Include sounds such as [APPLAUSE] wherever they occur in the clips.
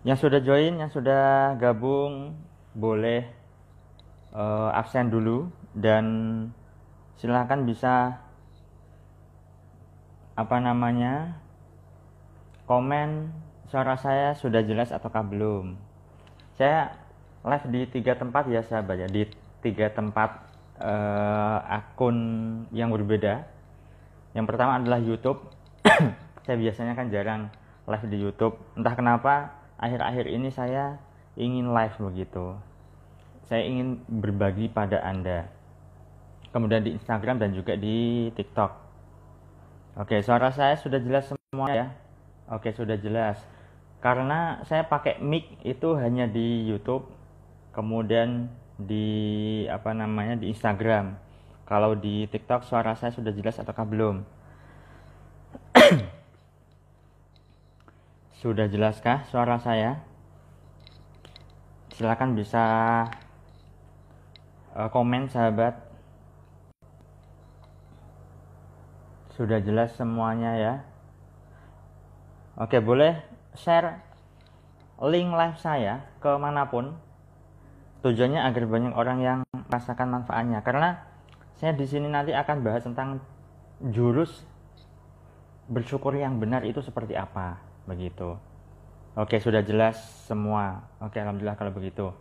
Yang sudah join, yang sudah gabung, boleh uh, absen dulu dan silahkan bisa apa namanya komen suara saya sudah jelas ataukah belum. Saya live di tiga tempat ya sahabat ya di tiga tempat uh, akun yang berbeda. Yang pertama adalah YouTube. [CLEARS THROAT] saya biasanya kan jarang live di YouTube. Entah kenapa akhir-akhir ini saya ingin live begitu. Saya ingin berbagi pada Anda. Kemudian di Instagram dan juga di TikTok. Oke, suara saya sudah jelas semua ya. Oke, sudah jelas. Karena saya pakai mic itu hanya di YouTube, kemudian di apa namanya di Instagram. Kalau di TikTok suara saya sudah jelas ataukah belum? Sudah jelaskah suara saya? Silahkan bisa uh, komen sahabat. Sudah jelas semuanya ya. Oke, boleh share link live saya ke mana pun. Tujuannya agar banyak orang yang merasakan manfaatnya. Karena saya di sini nanti akan bahas tentang jurus bersyukur yang benar itu seperti apa begitu. Oke, sudah jelas semua. Oke, alhamdulillah kalau begitu.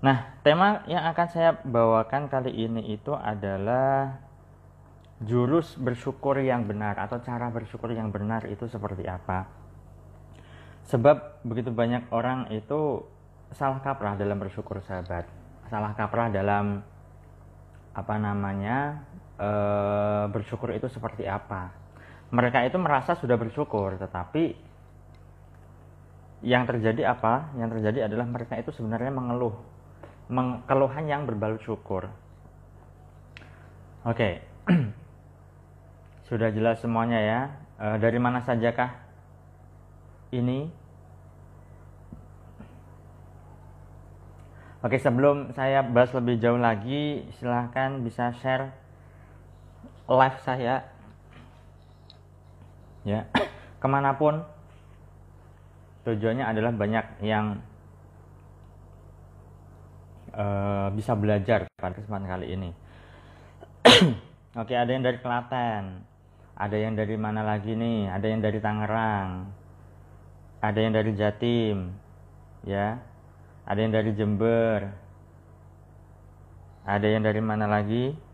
Nah, tema yang akan saya bawakan kali ini itu adalah jurus bersyukur yang benar atau cara bersyukur yang benar itu seperti apa. Sebab begitu banyak orang itu salah kaprah dalam bersyukur sahabat. Salah kaprah dalam apa namanya e, bersyukur itu seperti apa. Mereka itu merasa sudah bersyukur, tetapi yang terjadi apa? Yang terjadi adalah mereka itu sebenarnya mengeluh, keluhan yang berbalut syukur. Oke, [CLEARS THROAT] sudah jelas semuanya ya. E, dari mana sajakah ini? Oke, sebelum saya bahas lebih jauh lagi, silahkan bisa share live saya ya [CLEARS THROAT] ke mana pun tujuannya adalah banyak yang uh, bisa belajar pada kesempatan kali ini. [CLEARS THROAT] Oke, ada yang dari Klaten, ada yang dari mana lagi nih? Ada yang dari Tangerang, ada yang dari Jatim, ya, ada yang dari Jember, ada yang dari mana lagi?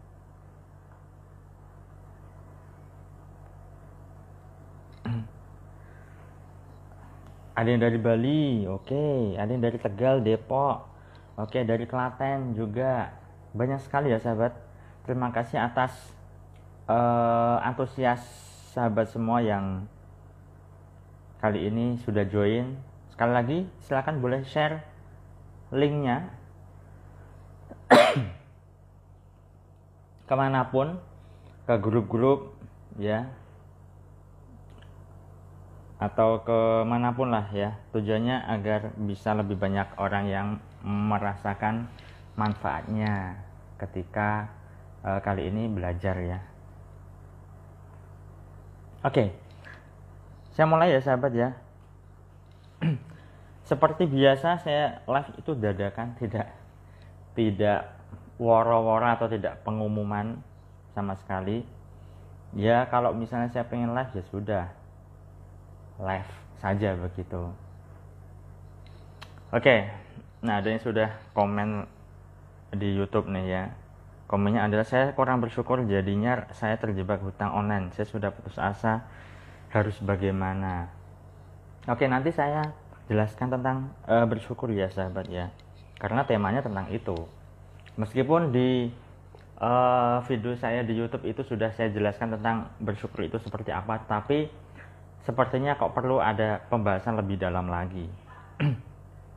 Ada yang dari Bali oke. Ada yang dari Tegal Depok oke. Dari Klaten juga. Banyak sekali ya sahabat. Terima kasih atas uh, antusias sahabat semua yang kali ini sudah join. Sekali lagi silahkan boleh share linknya. [COUGHS] Ke mana pun ke grup-grup ya atau ke mana pun lah ya. Tujuannya agar bisa lebih banyak orang yang merasakan manfaatnya ketika uh, kali ini belajar ya. Oke. Saya mulai ya sahabat ya. [CLEARS THROAT] Seperti biasa saya live itu dadakan tidak tidak woro-woro atau tidak pengumuman sama sekali. Ya kalau misalnya saya pengen live ya sudah live saja begitu. Oke, nah ada yang sudah komen di YouTube nih ya. Komennya adalah saya kurang bersyukur jadinya saya terjebak hutang online. Saya sudah putus asa harus bagaimana. Oke, nanti saya jelaskan tentang uh, bersyukur ya sahabat ya. Karena temanya tentang itu. Meskipun di uh, video saya di YouTube itu sudah saya jelaskan tentang bersyukur itu seperti apa, tapi sepertinya kok perlu ada pembahasan lebih dalam lagi. [CLEARS THROAT]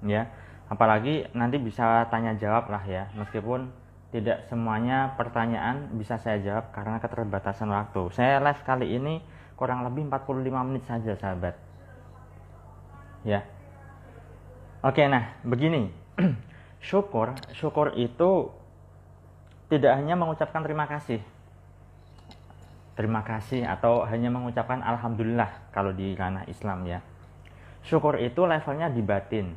Ya apalagi nanti bisa tanya jawab lah ya. Meskipun tidak semuanya pertanyaan bisa saya jawab karena keterbatasan waktu. Saya live kali ini kurang lebih 45 menit saja sahabat. Ya. Oke nah begini. [CLEARS THROAT] Syukur syukur itu tidak hanya mengucapkan terima kasih terima kasih atau hanya mengucapkan alhamdulillah kalau di ranah Islam ya. syukur itu levelnya di batin.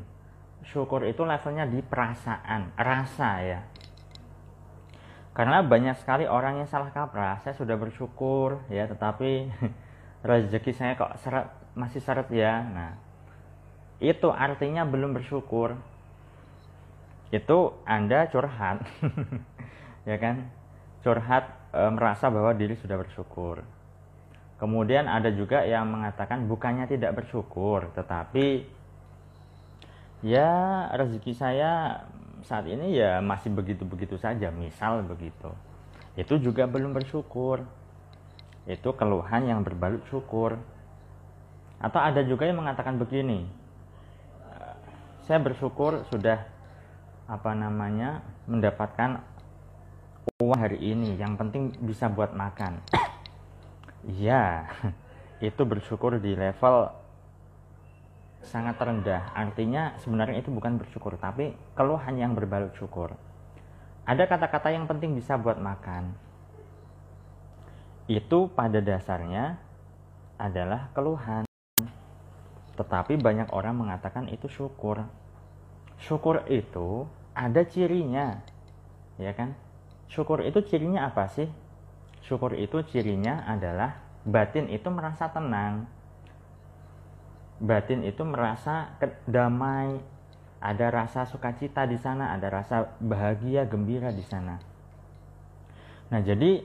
Syukur itu levelnya di perasaan rasa ya. Karena banyak sekali orang yang salah kaprah saya sudah bersyukur ya tetapi [LAUGHS] rezeki saya kok seret, masih seret ya. Nah itu artinya belum bersyukur. Itu anda curhat [LAUGHS] ya kan curhat e, merasa bahwa diri sudah bersyukur. Kemudian ada juga yang mengatakan bukannya tidak bersyukur tetapi ya rezeki saya saat ini ya masih begitu-begitu saja misal begitu. Itu juga belum bersyukur. Itu keluhan yang berbalut syukur. Atau ada juga yang mengatakan begini saya bersyukur sudah apa namanya mendapatkan uang hari ini yang penting bisa buat makan iya [LAUGHS] itu bersyukur di level sangat rendah artinya sebenarnya itu bukan bersyukur tapi keluhan yang berbalut syukur ada kata-kata yang penting bisa buat makan itu pada dasarnya adalah keluhan tetapi banyak orang mengatakan itu syukur. Syukur itu ada cirinya. Ya kan? Syukur itu cirinya apa sih? Syukur itu cirinya adalah batin itu merasa tenang. Batin itu merasa damai, ada rasa sukacita di sana, ada rasa bahagia, gembira di sana. Nah, jadi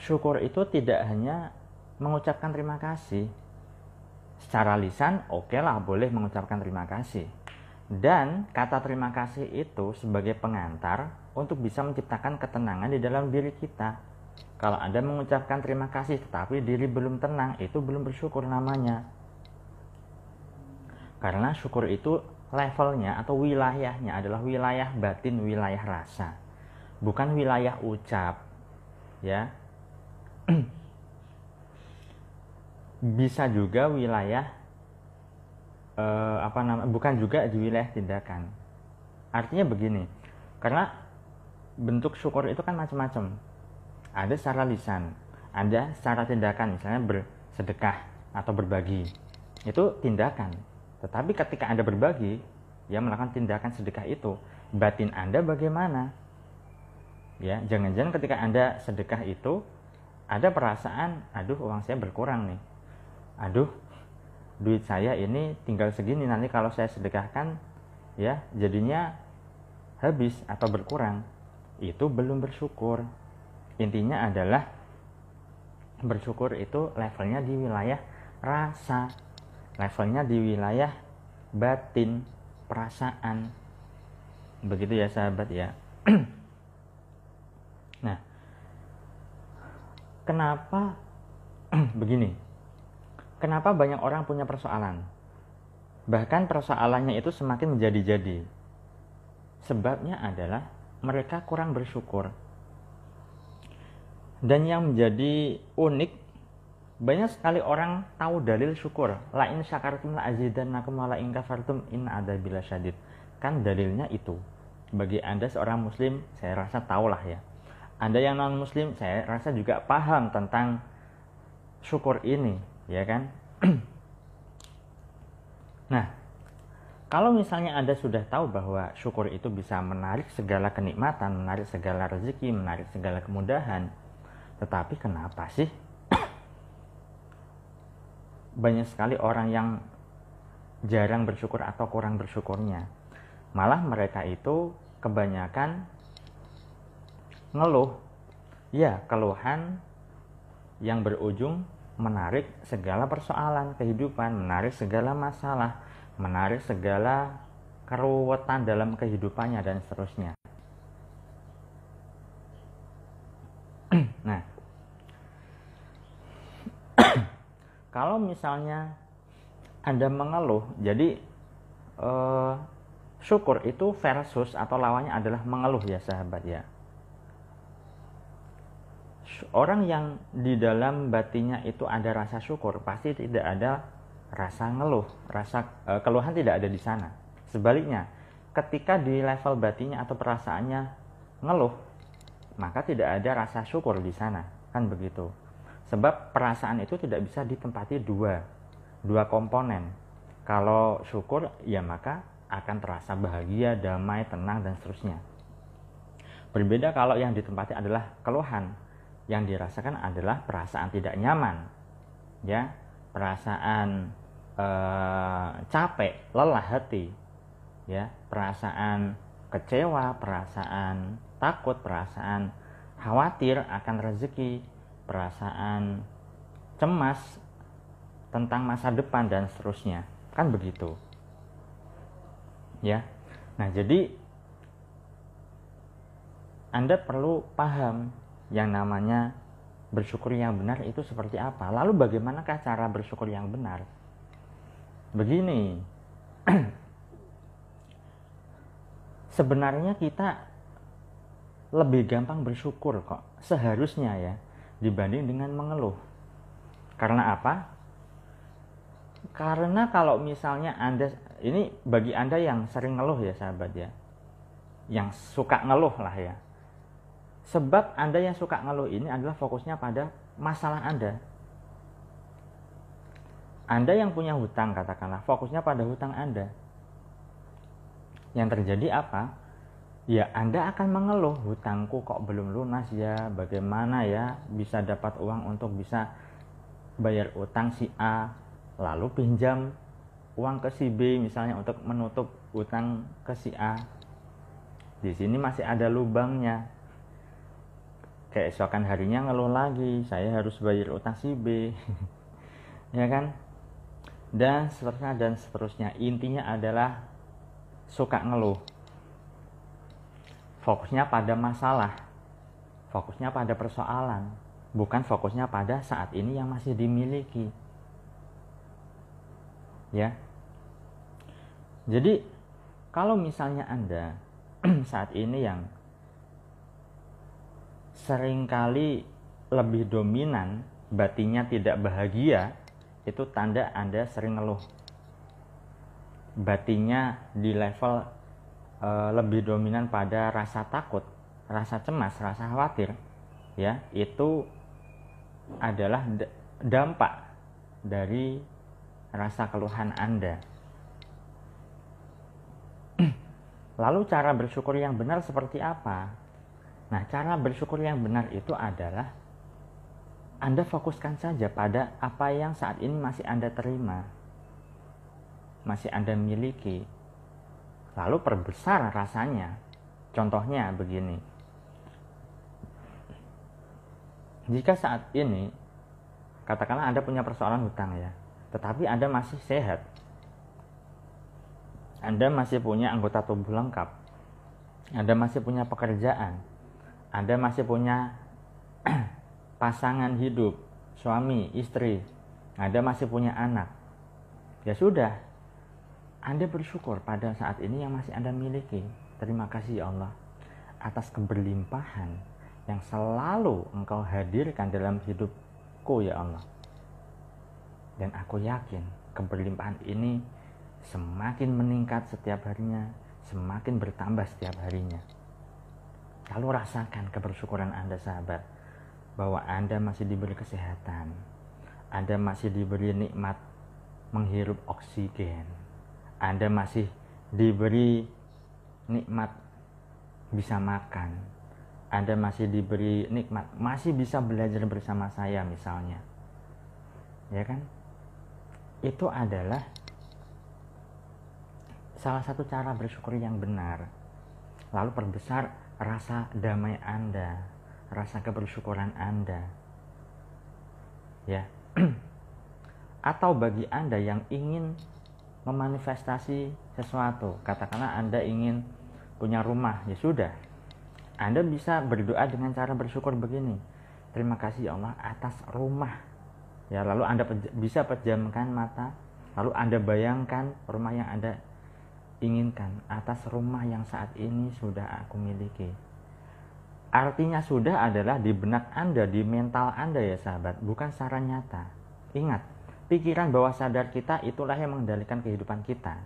syukur itu tidak hanya mengucapkan terima kasih. Secara lisan, oke okay lah boleh mengucapkan terima kasih. Dan kata terima kasih itu sebagai pengantar untuk bisa menciptakan ketenangan di dalam diri kita. Kalau Anda mengucapkan terima kasih tetapi diri belum tenang, itu belum bersyukur namanya. Karena syukur itu levelnya atau wilayahnya adalah wilayah batin, wilayah rasa. Bukan wilayah ucap. Ya. [CLEARS THROAT] bisa juga wilayah eh, apa namanya bukan juga di wilayah tindakan. Artinya begini karena bentuk syukur itu kan macam-macam. Ada secara lisan ada secara tindakan misalnya bersedekah atau berbagi. Itu tindakan. Tetapi ketika anda berbagi ya melakukan tindakan sedekah itu batin anda bagaimana? Ya jangan-jangan ketika anda sedekah itu ada perasaan aduh uang saya berkurang nih. Aduh duit saya ini tinggal segini nanti kalau saya sedekahkan ya jadinya habis atau berkurang. Itu belum bersyukur. Intinya adalah bersyukur itu levelnya di wilayah rasa levelnya di wilayah batin perasaan. Begitu ya sahabat ya. [CLEARS THROAT] Nah kenapa [CLEARS THROAT] begini Kenapa banyak orang punya persoalan? Bahkan persoalannya itu semakin menjadi-jadi. Sebabnya adalah mereka kurang bersyukur. Dan yang menjadi unik, banyak sekali orang tahu dalil syukur. La in syakartum la azidannakum wa la in kafartum in bila syadid. Kan dalilnya itu. Bagi Anda seorang muslim, saya rasa tahulah ya. Anda yang non muslim, saya rasa juga paham tentang syukur ini ya kan? [CLEARS THROAT] nah, kalau misalnya Anda sudah tahu bahwa syukur itu bisa menarik segala kenikmatan, menarik segala rezeki, menarik segala kemudahan, tetapi kenapa sih [CLEARS THROAT] banyak sekali orang yang jarang bersyukur atau kurang bersyukurnya? Malah mereka itu kebanyakan ngeluh. Ya, keluhan yang berujung menarik segala persoalan kehidupan, menarik segala masalah, menarik segala keruwetan dalam kehidupannya dan seterusnya. [CLEARS THROAT] nah, [CLEARS THROAT] kalau misalnya Anda mengeluh, jadi eh, syukur itu versus atau lawannya adalah mengeluh ya sahabat ya orang yang di dalam batinnya itu ada rasa syukur pasti tidak ada rasa ngeluh, rasa e, keluhan tidak ada di sana. Sebaliknya, ketika di level batinnya atau perasaannya ngeluh, maka tidak ada rasa syukur di sana, kan begitu. Sebab perasaan itu tidak bisa ditempati dua. dua komponen. Kalau syukur, ya maka akan terasa bahagia, damai, tenang, dan seterusnya. Berbeda kalau yang ditempati adalah keluhan. Yang dirasakan adalah perasaan tidak nyaman, ya, perasaan eh, capek, lelah hati, ya, perasaan kecewa, perasaan takut, perasaan khawatir akan rezeki, perasaan cemas tentang masa depan dan seterusnya. Kan begitu. Ya. Nah, jadi Anda perlu paham yang namanya bersyukur yang benar itu seperti apa. Lalu bagaimanakah cara bersyukur yang benar? Begini. [CLEARS THROAT] Sebenarnya kita lebih gampang bersyukur kok seharusnya ya dibanding dengan mengeluh. Karena apa? Karena kalau misalnya Anda ini bagi Anda yang sering ngeluh ya sahabat ya. Yang suka ngeluh lah ya. Sebab Anda yang suka ngeluh ini adalah fokusnya pada masalah Anda. Anda yang punya hutang katakanlah fokusnya pada hutang Anda. Yang terjadi apa? Ya Anda akan mengeluh hutangku kok belum lunas ya, bagaimana ya bisa dapat uang untuk bisa bayar utang si A, lalu pinjam uang ke si B misalnya untuk menutup utang ke si A. Di sini masih ada lubangnya. Keesokan harinya ngeluh lagi, saya harus bayar utang si B. [LAUGHS] ya kan? Dan seterusnya dan seterusnya. Intinya adalah suka ngeluh. Fokusnya pada masalah. Fokusnya pada persoalan, bukan fokusnya pada saat ini yang masih dimiliki ya jadi kalau misalnya anda [CLEARS THROAT] saat ini yang sering kali lebih dominan batinnya tidak bahagia itu tanda anda sering ngeluh batinnya di level e, lebih dominan pada rasa takut rasa cemas rasa khawatir ya itu adalah dampak dari rasa keluhan Anda. [CLEARS THROAT] Lalu cara bersyukur yang benar seperti apa? Nah, cara bersyukur yang benar itu adalah Anda fokuskan saja pada apa yang saat ini masih Anda terima. Masih Anda miliki. Lalu perbesar rasanya. Contohnya begini. Jika saat ini katakanlah Anda punya persoalan hutang ya tetapi Anda masih sehat. Anda masih punya anggota tubuh lengkap. Anda masih punya pekerjaan. Anda masih punya [CLEARS THROAT] pasangan hidup, suami, istri. Anda masih punya anak. Ya sudah. Anda bersyukur pada saat ini yang masih Anda miliki. Terima kasih ya Allah atas keberlimpahan yang selalu Engkau hadirkan dalam hidupku ya Allah. Dan aku yakin keberlimpahan ini semakin meningkat setiap harinya, semakin bertambah setiap harinya. Lalu rasakan kebersyukuran Anda sahabat, bahwa Anda masih diberi kesehatan, Anda masih diberi nikmat menghirup oksigen, Anda masih diberi nikmat bisa makan, Anda masih diberi nikmat, masih bisa belajar bersama saya misalnya. Ya kan? itu adalah salah satu cara bersyukur yang benar. Lalu perbesar rasa damai Anda, rasa kebersyukuran Anda. Ya. [CLEARS THROAT] Atau bagi Anda yang ingin memanifestasi sesuatu, katakanlah Anda ingin punya rumah, ya sudah. Anda bisa berdoa dengan cara bersyukur begini. Terima kasih ya Allah atas rumah ya lalu anda bisa pejamkan mata lalu anda bayangkan rumah yang anda inginkan atas rumah yang saat ini sudah aku miliki. Artinya sudah adalah di benak anda di mental anda ya sahabat bukan secara nyata. Ingat pikiran bawah sadar kita itulah yang mengendalikan kehidupan kita.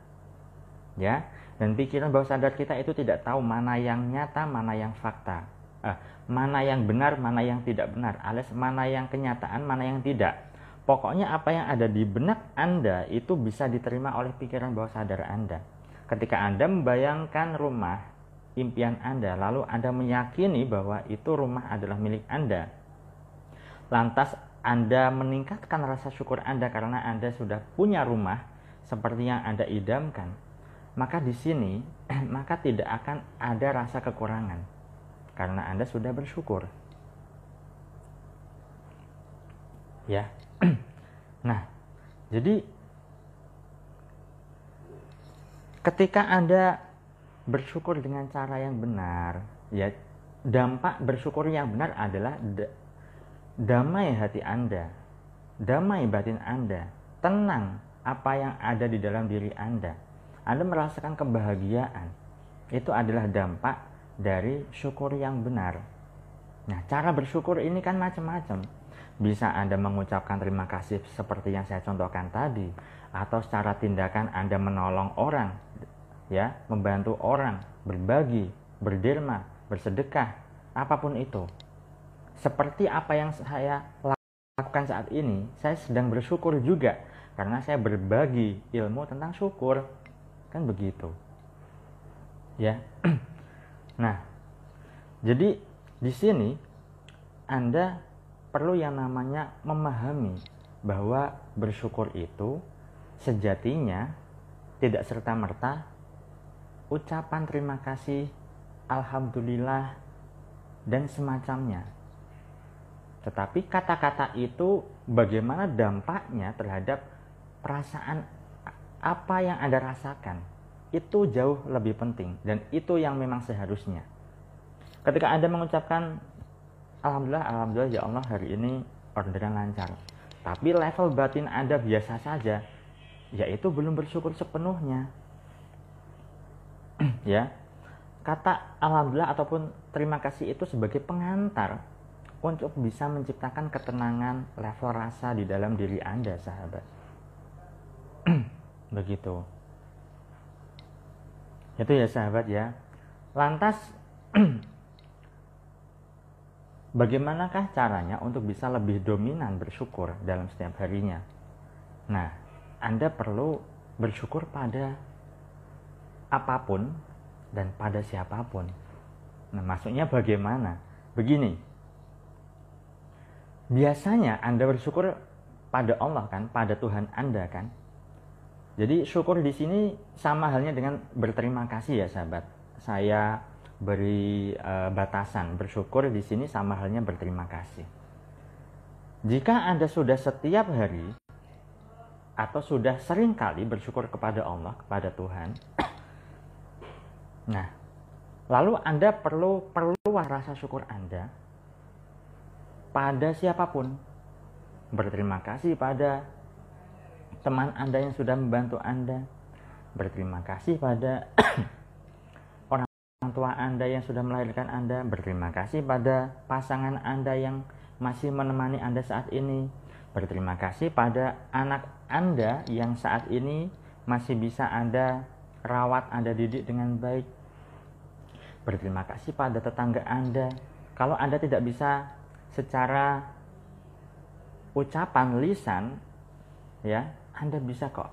Ya dan pikiran bawah sadar kita itu tidak tahu mana yang nyata mana yang fakta. Eh, mana yang benar mana yang tidak benar alias mana yang kenyataan mana yang tidak. Pokoknya apa yang ada di benak Anda itu bisa diterima oleh pikiran bawah sadar Anda. Ketika Anda membayangkan rumah impian Anda, lalu Anda meyakini bahwa itu rumah adalah milik Anda. Lantas Anda meningkatkan rasa syukur Anda karena Anda sudah punya rumah seperti yang Anda idamkan. Maka di sini [CLEARS THROAT] maka tidak akan ada rasa kekurangan karena Anda sudah bersyukur. Ya. [CLEARS THROAT] Nah, jadi ketika Anda bersyukur dengan cara yang benar, ya dampak bersyukur yang benar adalah damai hati Anda, damai batin Anda, tenang apa yang ada di dalam diri Anda. Anda merasakan kebahagiaan. Itu adalah dampak dari syukur yang benar. Nah, cara bersyukur ini kan macam-macam bisa Anda mengucapkan terima kasih seperti yang saya contohkan tadi atau secara tindakan Anda menolong orang ya, membantu orang, berbagi, berderma, bersedekah, apa pun itu. Seperti apa yang saya lakukan saat ini, saya sedang bersyukur juga karena saya berbagi ilmu tentang syukur. Kan begitu. Ya. [CLEARS THROAT] Nah, jadi di sini Anda perlu yang namanya memahami bahwa bersyukur itu sejatinya tidak serta-merta ucapan terima kasih, alhamdulillah, dan semacamnya. Tetapi kata-kata itu bagaimana dampaknya terhadap perasaan apa yang Anda rasakan itu jauh lebih penting dan itu yang memang seharusnya. Ketika Anda mengucapkan Alhamdulillah, Alhamdulillah ya Allah hari ini orderan lancar. Tapi level batin Anda biasa saja, yaitu belum bersyukur sepenuhnya. [CLEARS THROAT] ya, kata Alhamdulillah ataupun terima kasih itu sebagai pengantar untuk bisa menciptakan ketenangan level rasa di dalam diri Anda, sahabat. [CLEARS THROAT] Begitu. Itu ya sahabat ya. Lantas [CLEARS THROAT] Bagaimanakah caranya untuk bisa lebih dominan bersyukur dalam setiap harinya? Nah, Anda perlu bersyukur pada apa pun dan pada siapa pun. Nah, maksudnya bagaimana? Begini. Biasanya Anda bersyukur pada Allah kan, pada Tuhan Anda kan. Jadi syukur di sini sama halnya dengan berterima kasih ya sahabat. Saya beri uh, batasan bersyukur di sini sama halnya berterima kasih. Jika Anda sudah setiap hari atau sudah sering kali bersyukur kepada Allah, kepada Tuhan, nah, lalu Anda perlu perluah rasa syukur Anda pada siapa pun. Berterima kasih pada teman Anda yang sudah membantu Anda. Berterima kasih pada orang tua Anda yang sudah melahirkan Anda, berterima kasih pada pasangan Anda yang masih menemani Anda saat ini. Berterima kasih pada anak Anda yang saat ini masih bisa Anda rawat, Anda didik dengan baik. Berterima kasih pada tetangga Anda. Kalau Anda tidak bisa secara ucapan lisan, ya, Anda bisa kok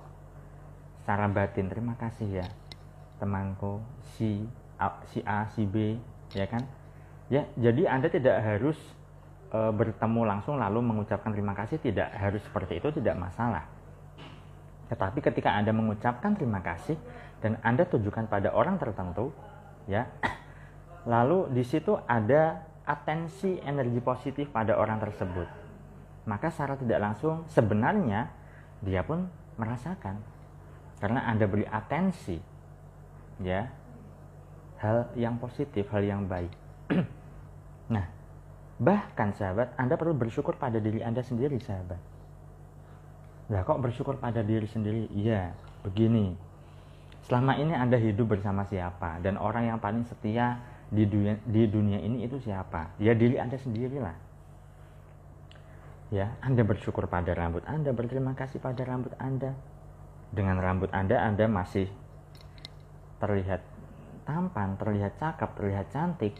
secara batin. Terima kasih ya, temanku si si A, si B, ya kan? Ya, jadi Anda tidak harus e, bertemu langsung lalu mengucapkan terima kasih, tidak harus seperti itu, tidak masalah. Tetapi ketika Anda mengucapkan terima kasih dan Anda tujukan pada orang tertentu, ya, [CLEARS THROAT] lalu di situ ada atensi energi positif pada orang tersebut. Maka secara tidak langsung sebenarnya dia pun merasakan karena Anda beri atensi ya hal yang positif, hal yang baik. [CLEARS THROAT] nah, bahkan sahabat, Anda perlu bersyukur pada diri Anda sendiri, sahabat. Nah, kok bersyukur pada diri sendiri? Iya, begini. Selama ini Anda hidup bersama siapa? Dan orang yang paling setia di dunia, di dunia ini itu siapa? Ya diri Anda sendirilah. Ya, Anda bersyukur pada rambut Anda, berterima kasih pada rambut Anda. Dengan rambut Anda, Anda masih terlihat tampan, terlihat cakep, terlihat cantik,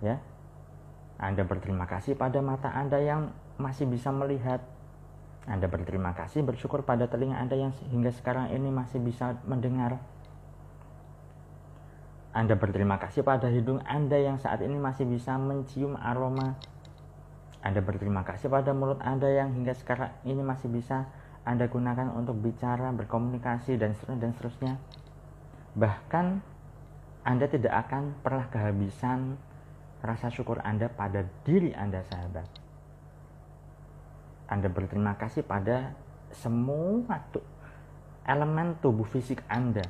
ya. Anda berterima kasih pada mata Anda yang masih bisa melihat. Anda berterima kasih, bersyukur pada telinga Anda yang hingga sekarang ini masih bisa mendengar. Anda berterima kasih pada hidung Anda yang saat ini masih bisa mencium aroma. Anda berterima kasih pada mulut Anda yang hingga sekarang ini masih bisa Anda gunakan untuk bicara, berkomunikasi, dan seterusnya. Dan seterusnya. Bahkan Anda tidak akan pernah kehabisan rasa syukur Anda pada diri Anda, sahabat anda berterima kasih pada semua tuh elemen tubuh fisik Anda.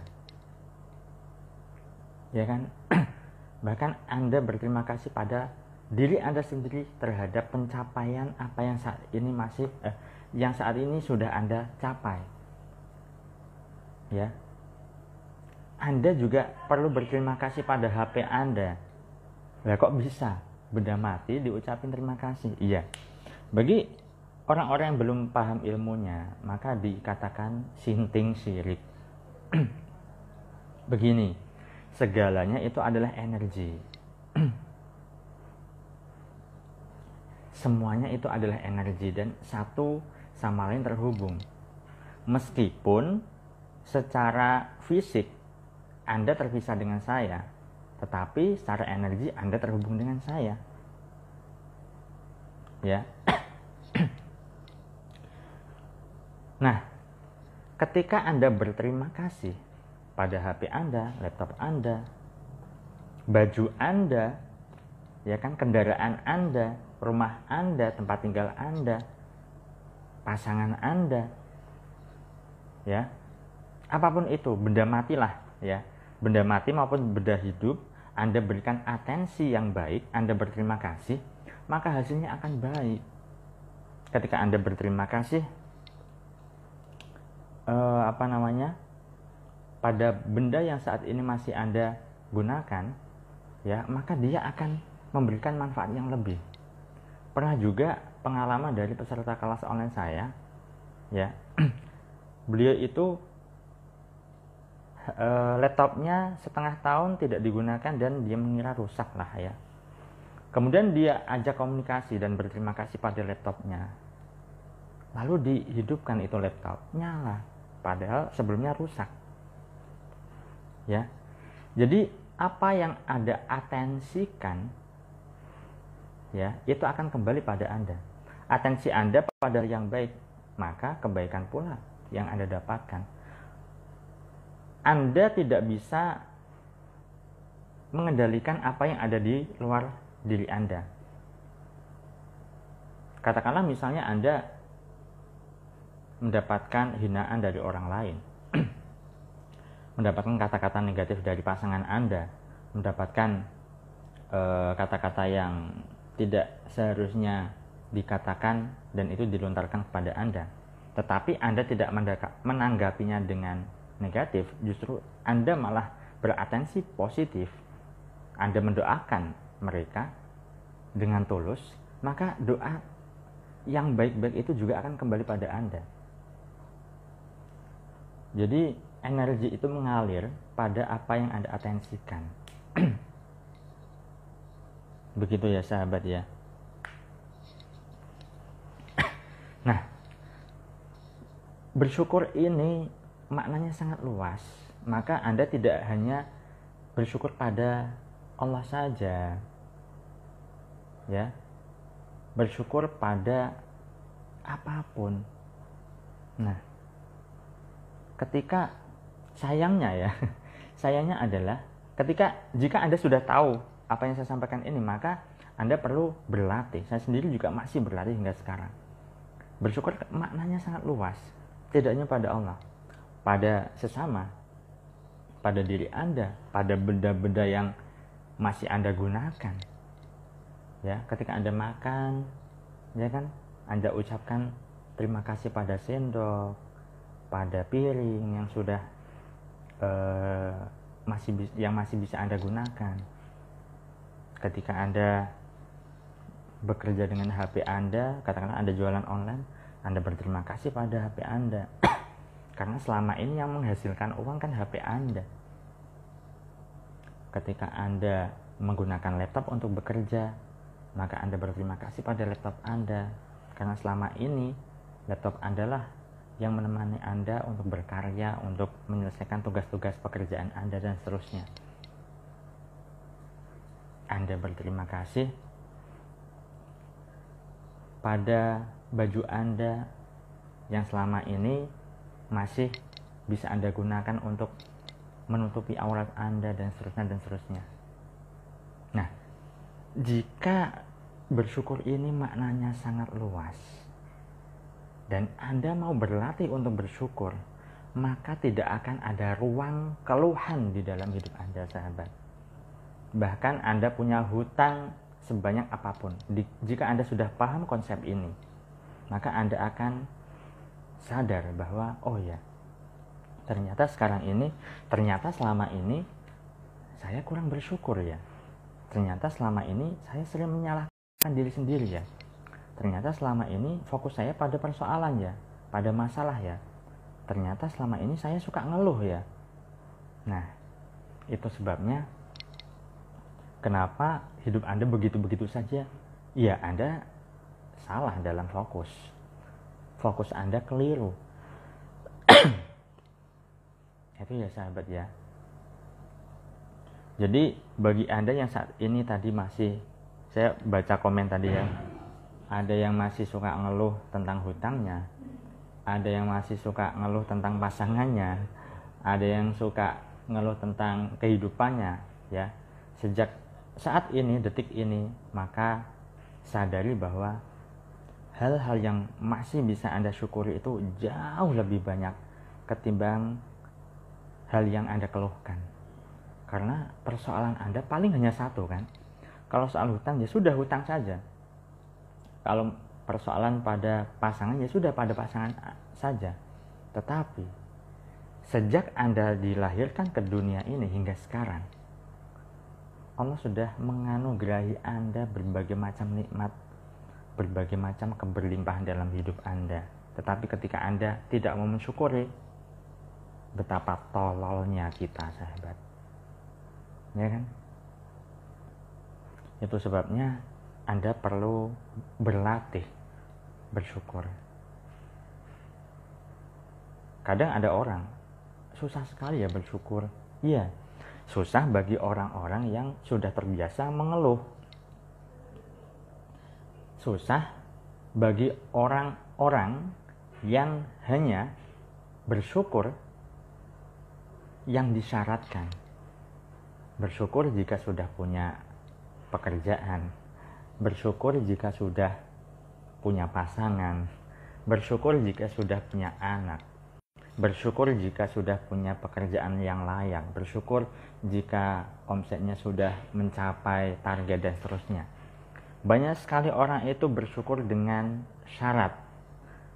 Ya kan? [CLEARS THROAT] Bahkan Anda berterima kasih pada diri Anda sendiri terhadap pencapaian apa yang saat ini masih eh, yang saat ini sudah Anda capai. Ya. Anda juga perlu berterima kasih pada HP Anda. Lah kok bisa benda mati diucapin terima kasih? Iya. Bagi orang-orang yang belum paham ilmunya, maka dikatakan sinting sirik. [CLEARS THROAT] Begini, segalanya itu adalah energi. [CLEARS THROAT] Semuanya itu adalah energi dan satu sama lain terhubung. Meskipun secara fisik Anda terpisah dengan saya, tetapi secara energi Anda terhubung dengan saya. Ya. [CLEARS THROAT] Nah, ketika Anda berterima kasih pada HP Anda, laptop Anda, baju Anda, ya kan kendaraan Anda, rumah Anda, tempat tinggal Anda, pasangan Anda, ya, apa pun itu, benda mati lah, ya, benda mati maupun benda hidup, Anda berikan atensi yang baik, Anda berterima kasih, maka hasilnya akan baik. Ketika Anda berterima kasih, uh, apa namanya pada benda yang saat ini masih anda gunakan ya maka dia akan memberikan manfaat yang lebih pernah juga pengalaman dari peserta kelas online saya ya [CLEARS THROAT] beliau itu uh, laptopnya setengah tahun tidak digunakan dan dia mengira rusak lah ya kemudian dia ajak komunikasi dan berterima kasih pada laptopnya lalu dihidupkan itu laptop nyala padahal sebelumnya rusak. Ya. Jadi apa yang Anda atensikan ya, itu akan kembali pada Anda. Atensi Anda pada yang baik, maka kebaikan pula yang Anda dapatkan. Anda tidak bisa mengendalikan apa yang ada di luar diri Anda. Katakanlah misalnya Anda mendapatkan hinaan dari orang lain, [CLEARS THROAT] mendapatkan kata-kata negatif dari pasangan Anda, mendapatkan eh, kata-kata uh, yang tidak seharusnya dikatakan dan itu dilontarkan kepada Anda. Tetapi Anda tidak menanggapinya dengan negatif, justru Anda malah beratensi positif. Anda mendoakan mereka dengan tulus, maka doa yang baik-baik itu juga akan kembali pada Anda. Jadi energi itu mengalir pada apa yang Anda atensikan. [CLEARS THROAT] Begitu ya sahabat ya. [CLEARS THROAT] Nah, bersyukur ini maknanya sangat luas. Maka Anda tidak hanya bersyukur pada Allah saja. Ya. Bersyukur pada apa pun. Nah, ketika sayangnya ya [LAUGHS] sayangnya adalah ketika jika anda sudah tahu apa yang saya sampaikan ini maka anda perlu berlatih saya sendiri juga masih berlatih hingga sekarang bersyukur maknanya sangat luas tidak hanya pada Allah pada sesama pada diri anda pada benda-benda yang masih anda gunakan. Ya ketika anda makan ya kan? Anda ucapkan terima kasih pada sendok pada piring yang sudah uh, masih yang masih bisa anda gunakan. Ketika anda bekerja dengan HP anda katakanlah anda jualan online anda berterima kasih pada HP anda karena selama ini yang menghasilkan uang kan HP anda ketika anda menggunakan laptop untuk bekerja maka anda berterima kasih pada laptop anda karena selama ini laptop Anda lah yang menemani Anda untuk berkarya, untuk menyelesaikan tugas-tugas pekerjaan Anda dan seterusnya. Anda berterima kasih pada baju Anda yang selama ini masih bisa Anda gunakan untuk menutupi aurat Anda dan seterusnya dan seterusnya. Nah, jika bersyukur ini maknanya sangat luas dan Anda mau berlatih untuk bersyukur, maka tidak akan ada ruang keluhan di dalam hidup Anda, sahabat. Bahkan Anda punya hutang sebanyak apa pun. Jika Anda sudah paham konsep ini, maka Anda akan sadar bahwa oh ya, ternyata sekarang ini, ternyata selama ini saya kurang bersyukur ya. Ternyata selama ini saya sering menyalahkan diri sendiri ya. Ternyata selama ini fokus saya pada persoalan ya, pada masalah ya. Ternyata selama ini saya suka ngeluh ya. Nah, itu sebabnya Kenapa hidup Anda begitu-begitu saja? Ya, Anda salah dalam fokus. Fokus Anda keliru. [CLEARS THROAT] Itu ya sahabat ya. Jadi bagi Anda yang saat ini tadi masih saya baca komen tadi ya. Ada yang masih suka ngeluh tentang hutangnya. Ada yang masih suka ngeluh tentang pasangannya. Ada yang suka ngeluh tentang kehidupannya ya. Sejak saat ini, detik ini, maka sadari bahwa hal-hal yang masih bisa Anda syukuri itu jauh lebih banyak ketimbang hal yang Anda keluhkan. Karena persoalan Anda paling hanya satu kan. Kalau soal hutang ya sudah hutang saja. Kalau persoalan pada pasangan ya sudah pada pasangan saja. Tetapi sejak Anda dilahirkan ke dunia ini hingga sekarang, Allah sudah menganugerahi Anda berbagai macam nikmat, berbagai macam keberlimpahan dalam hidup Anda. Tetapi ketika Anda tidak mau mensyukuri, betapa tololnya kita, sahabat. Ya kan? Itu sebabnya Anda perlu berlatih bersyukur. Kadang ada orang susah sekali ya bersyukur. Iya, susah bagi orang-orang yang sudah terbiasa mengeluh. Susah bagi orang-orang yang hanya bersyukur yang disyaratkan. Bersyukur jika sudah punya pekerjaan, bersyukur jika sudah punya pasangan, bersyukur jika sudah punya anak, bersyukur jika sudah punya pekerjaan yang layak, bersyukur jika omsetnya sudah mencapai target dan seterusnya. Banyak sekali orang itu bersyukur dengan syarat.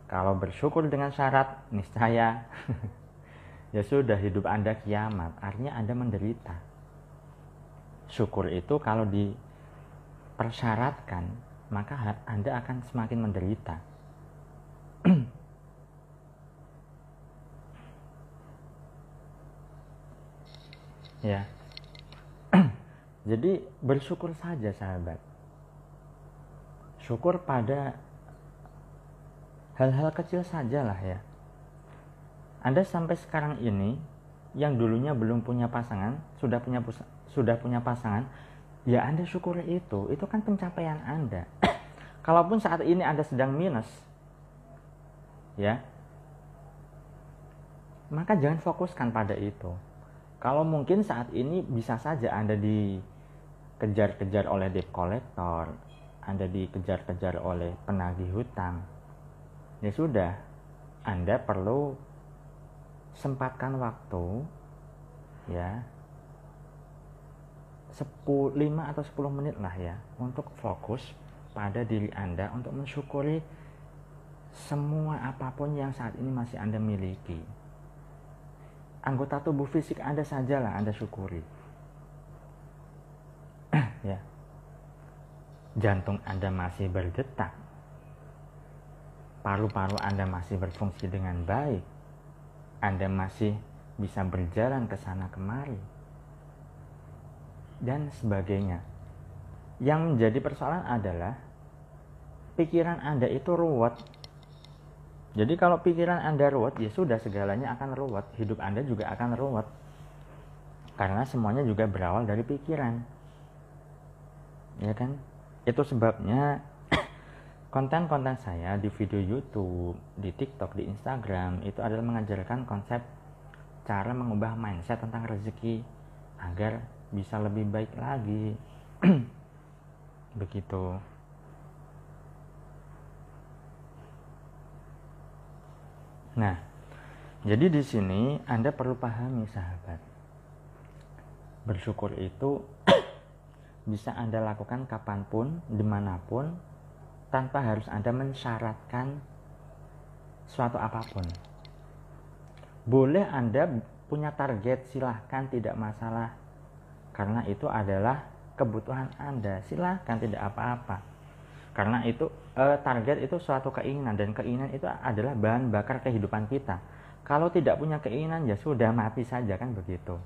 Kalau bersyukur dengan syarat, niscaya [LAUGHS] ya sudah hidup Anda kiamat, artinya Anda menderita. Syukur itu kalau dipersyaratkan, maka Anda akan semakin menderita. [CLEARS THROAT] ya [CLEARS THROAT] jadi bersyukur saja sahabat syukur pada hal-hal kecil saja lah ya. Anda sampai sekarang ini yang dulunya belum punya pasangan sudah punya sudah punya pasangan ya anda syukuri itu. Itu kan pencapaian anda. [CLEARS THROAT] Kalaupun saat ini anda sedang minus ya maka jangan fokuskan pada itu. Kalau mungkin saat ini bisa saja Anda dikejar-kejar oleh debt collector, Anda dikejar-kejar oleh penagih hutang. Ya sudah, Anda perlu sempatkan waktu ya 10, 5 atau 10 menit lah ya untuk fokus pada diri Anda untuk mensyukuri semua apa pun yang saat ini masih Anda miliki anggota tubuh fisik Anda sajalah Anda syukuri. [CLEARS THROAT] ya. Jantung Anda masih berdetak. Paru-paru Anda masih berfungsi dengan baik. Anda masih bisa berjalan ke sana kemari. Dan sebagainya. Yang menjadi persoalan adalah pikiran Anda itu ruwet. jadi kalau pikiran anda ruwet ya sudah segalanya akan ruwet hidup anda juga akan ruwet karena semuanya juga berawal dari pikiran ya kan itu sebabnya [COUGHS] konten-konten saya di video YouTube, di TikTok, di Instagram itu adalah mengajarkan konsep cara mengubah mindset tentang rezeki agar bisa lebih baik lagi. [COUGHS] Begitu. Nah, jadi di sini Anda perlu pahami sahabat. Bersyukur itu bisa Anda lakukan kapan pun, di mana pun, tanpa harus Anda mensyaratkan suatu apa pun. Boleh Anda punya target, silahkan tidak masalah. Karena itu adalah kebutuhan Anda, silahkan tidak apa-apa. Karena itu eh, target itu suatu keinginan dan keinginan itu adalah bahan bakar kehidupan kita. Kalau tidak punya keinginan ya sudah mati saja kan begitu.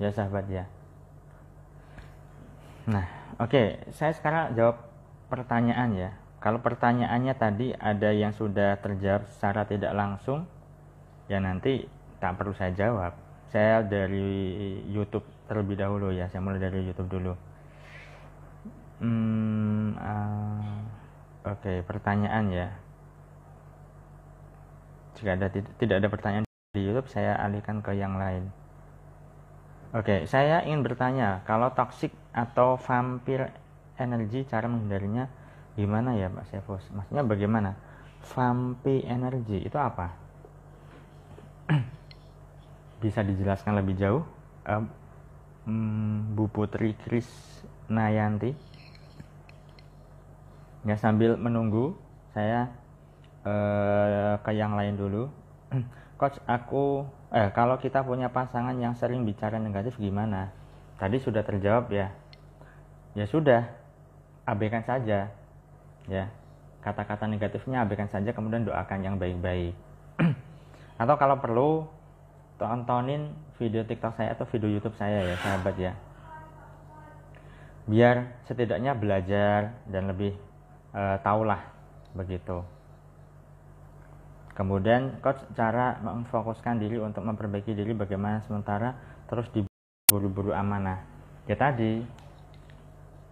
Ya sahabat ya. Nah oke. Okay. saya sekarang jawab pertanyaan ya. Kalau pertanyaannya tadi ada yang sudah terjawab secara tidak langsung ya nanti tak perlu saya jawab. Saya dari YouTube terlebih dahulu ya. Saya mulai dari YouTube dulu. Hmm, uh, oke. Okay, pertanyaan ya. Jika ada tidak ada pertanyaan di YouTube saya alihkan ke yang lain Oke, saya ingin bertanya, kalau toxic atau vampir energi cara menghindarinya gimana ya Pak Sefus? Maksudnya bagaimana? Vampir energi itu apa? [CLEARS THROAT] Bisa dijelaskan lebih jauh? Um, Bu Putri Kris Nayanti. Ya sambil menunggu, saya uh, ke yang lain dulu. [CLEARS THROAT] Coach, aku eh kalau kita punya pasangan yang sering bicara negatif gimana? Tadi sudah terjawab ya. Ya sudah abaikan saja. Ya kata-kata negatifnya abaikan saja kemudian doakan yang baik-baik. [CLEARS THROAT] Atau kalau perlu tontonin video TikTok saya atau video YouTube saya ya sahabat ya. Biar setidaknya belajar dan lebih uh, tahulah begitu Kemudian coach cara memfokuskan diri untuk memperbaiki diri bagaimana sementara terus diburu-buru amanah. Ya tadi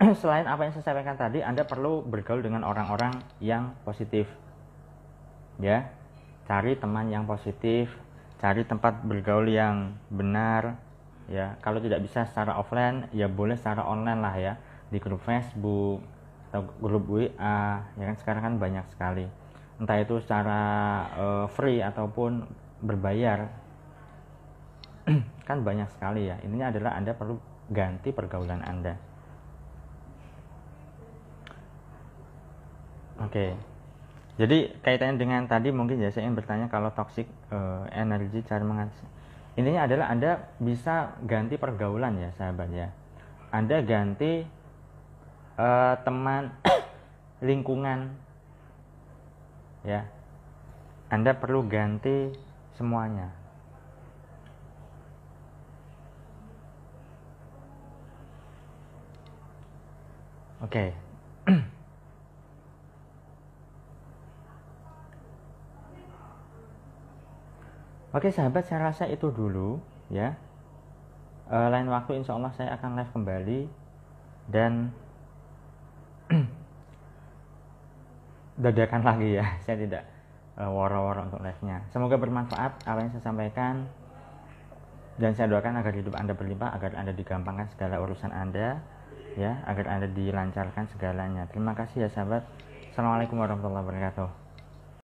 [CLEARS THROAT] selain apa yang saya sampaikan tadi, Anda perlu bergaul dengan orang-orang yang positif. Ya. Cari teman yang positif, cari tempat bergaul yang benar. Ya, kalau tidak bisa secara offline, ya boleh secara online lah ya, di grup Facebook atau grup WA, ya kan sekarang kan banyak sekali entah itu secara uh, free ataupun berbayar [CLEARS THROAT] kan banyak sekali ya. Intinya adalah anda perlu ganti pergaulan anda. Oke. Okay. jadi kaitannya dengan tadi mungkin ya saya ingin bertanya kalau toxic uh, energi cara mengatasi. Intinya adalah anda bisa ganti pergaulan ya sahabat ya. Anda ganti uh, teman [CLEARS THROAT] lingkungan ya. Anda perlu ganti semuanya. Oke. Okay. [CLEARS THROAT] Oke sahabat saya rasa itu dulu ya. E, Lain waktu insya Allah saya akan live kembali Dan [CLEARS THROAT] dadakan lagi ya. [LAUGHS] Saya tidak uh, woro-woro untuk live-nya. Semoga bermanfaat apa yang saya sampaikan. Dan saya doakan agar hidup anda berlimpah agar anda digampangkan segala urusan anda ya agar anda dilancarkan segalanya. Terima kasih ya sahabat. Assalamualaikum warahmatullahi wabarakatuh